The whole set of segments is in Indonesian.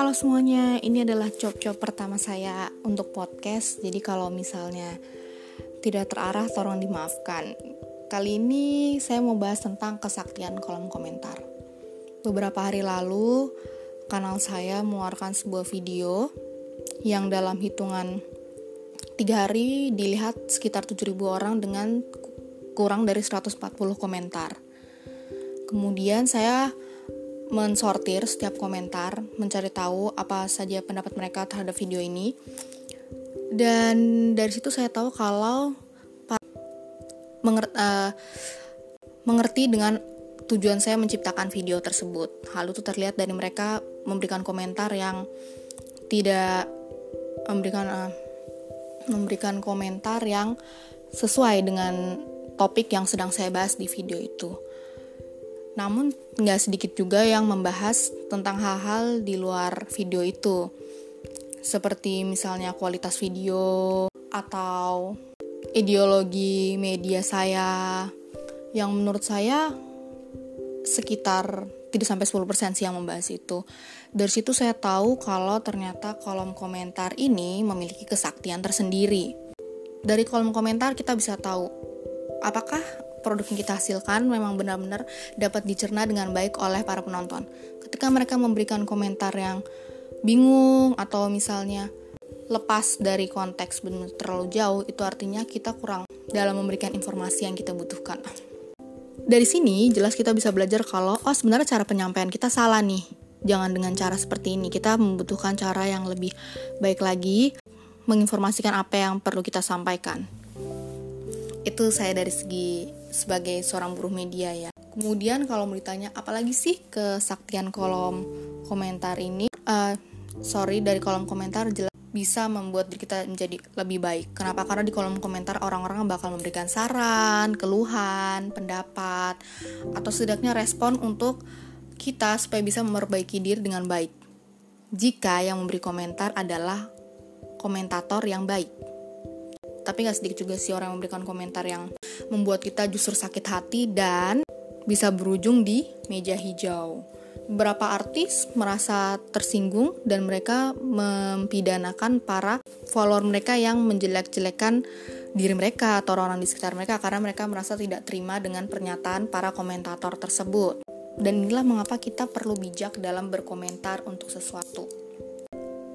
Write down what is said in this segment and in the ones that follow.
Halo semuanya, ini adalah job-job pertama saya untuk podcast. Jadi kalau misalnya tidak terarah, tolong dimaafkan. Kali ini saya mau bahas tentang kesaktian kolom komentar. Beberapa hari lalu, kanal saya mengeluarkan sebuah video yang dalam hitungan tiga hari dilihat sekitar 7.000 orang dengan kurang dari 140 komentar. Kemudian saya mensortir setiap komentar, mencari tahu apa saja pendapat mereka terhadap video ini. Dan dari situ saya tahu kalau mengerti, uh, mengerti dengan tujuan saya menciptakan video tersebut. Hal itu terlihat dari mereka memberikan komentar yang tidak memberikan uh, memberikan komentar yang sesuai dengan topik yang sedang saya bahas di video itu. Namun nggak sedikit juga yang membahas tentang hal-hal di luar video itu. Seperti misalnya kualitas video atau ideologi media saya yang menurut saya sekitar tidak sampai 10% sih yang membahas itu. Dari situ saya tahu kalau ternyata kolom komentar ini memiliki kesaktian tersendiri. Dari kolom komentar kita bisa tahu apakah produk yang kita hasilkan memang benar-benar dapat dicerna dengan baik oleh para penonton. Ketika mereka memberikan komentar yang bingung atau misalnya lepas dari konteks benar terlalu jauh, itu artinya kita kurang dalam memberikan informasi yang kita butuhkan. Dari sini jelas kita bisa belajar kalau oh sebenarnya cara penyampaian kita salah nih. Jangan dengan cara seperti ini. Kita membutuhkan cara yang lebih baik lagi menginformasikan apa yang perlu kita sampaikan. Itu saya dari segi sebagai seorang buruh media ya. Kemudian kalau mau ditanya apalagi sih kesaktian kolom komentar ini? Uh, sorry dari kolom komentar jelas bisa membuat diri kita menjadi lebih baik. Kenapa? Karena di kolom komentar orang-orang bakal memberikan saran, keluhan, pendapat, atau setidaknya respon untuk kita supaya bisa memperbaiki diri dengan baik. Jika yang memberi komentar adalah komentator yang baik. Tapi nggak sedikit juga sih orang yang memberikan komentar yang membuat kita justru sakit hati dan bisa berujung di meja hijau. Beberapa artis merasa tersinggung dan mereka mempidanakan para follower mereka yang menjelek-jelekan diri mereka atau orang-orang di sekitar mereka karena mereka merasa tidak terima dengan pernyataan para komentator tersebut. Dan inilah mengapa kita perlu bijak dalam berkomentar untuk sesuatu.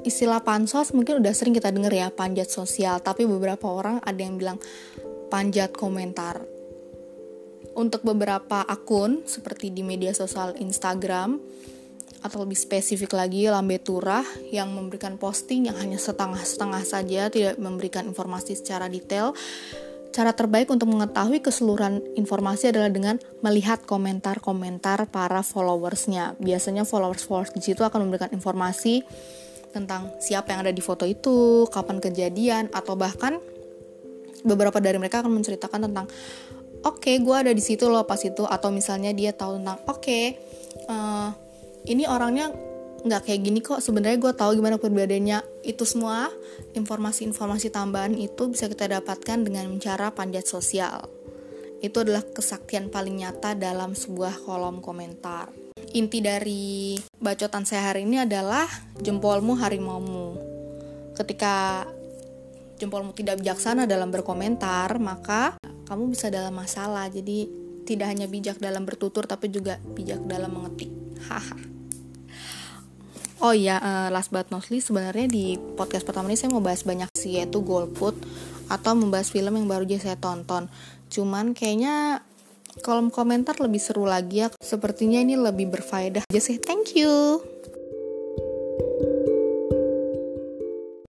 Istilah pansos mungkin udah sering kita dengar ya, panjat sosial, tapi beberapa orang ada yang bilang panjat komentar. Untuk beberapa akun seperti di media sosial Instagram atau lebih spesifik lagi Lambe Turah yang memberikan posting yang hanya setengah-setengah saja, tidak memberikan informasi secara detail. Cara terbaik untuk mengetahui keseluruhan informasi adalah dengan melihat komentar-komentar para followersnya. Biasanya followers-followers di situ akan memberikan informasi tentang siapa yang ada di foto itu, kapan kejadian, atau bahkan beberapa dari mereka akan menceritakan tentang oke okay, gue ada di situ loh pas itu atau misalnya dia tahu tentang oke okay, uh, eh, ini orangnya nggak kayak gini kok sebenarnya gue tahu gimana perbedaannya. Itu semua informasi-informasi tambahan itu bisa kita dapatkan dengan cara panjat sosial. Itu adalah kesaktian paling nyata dalam sebuah kolom komentar inti dari bacotan saya hari ini adalah jempolmu harimaumu ketika jempolmu tidak bijaksana dalam berkomentar, maka kamu bisa dalam masalah. Jadi tidak hanya bijak dalam bertutur tapi juga bijak dalam mengetik. Haha. Oh iya, uh, last but not least sebenarnya di podcast pertama ini saya mau bahas banyak sih yaitu golput atau membahas film yang baru aja saya tonton. Cuman kayaknya kolom komentar lebih seru lagi ya. Sepertinya ini lebih berfaedah. Jadi thank you.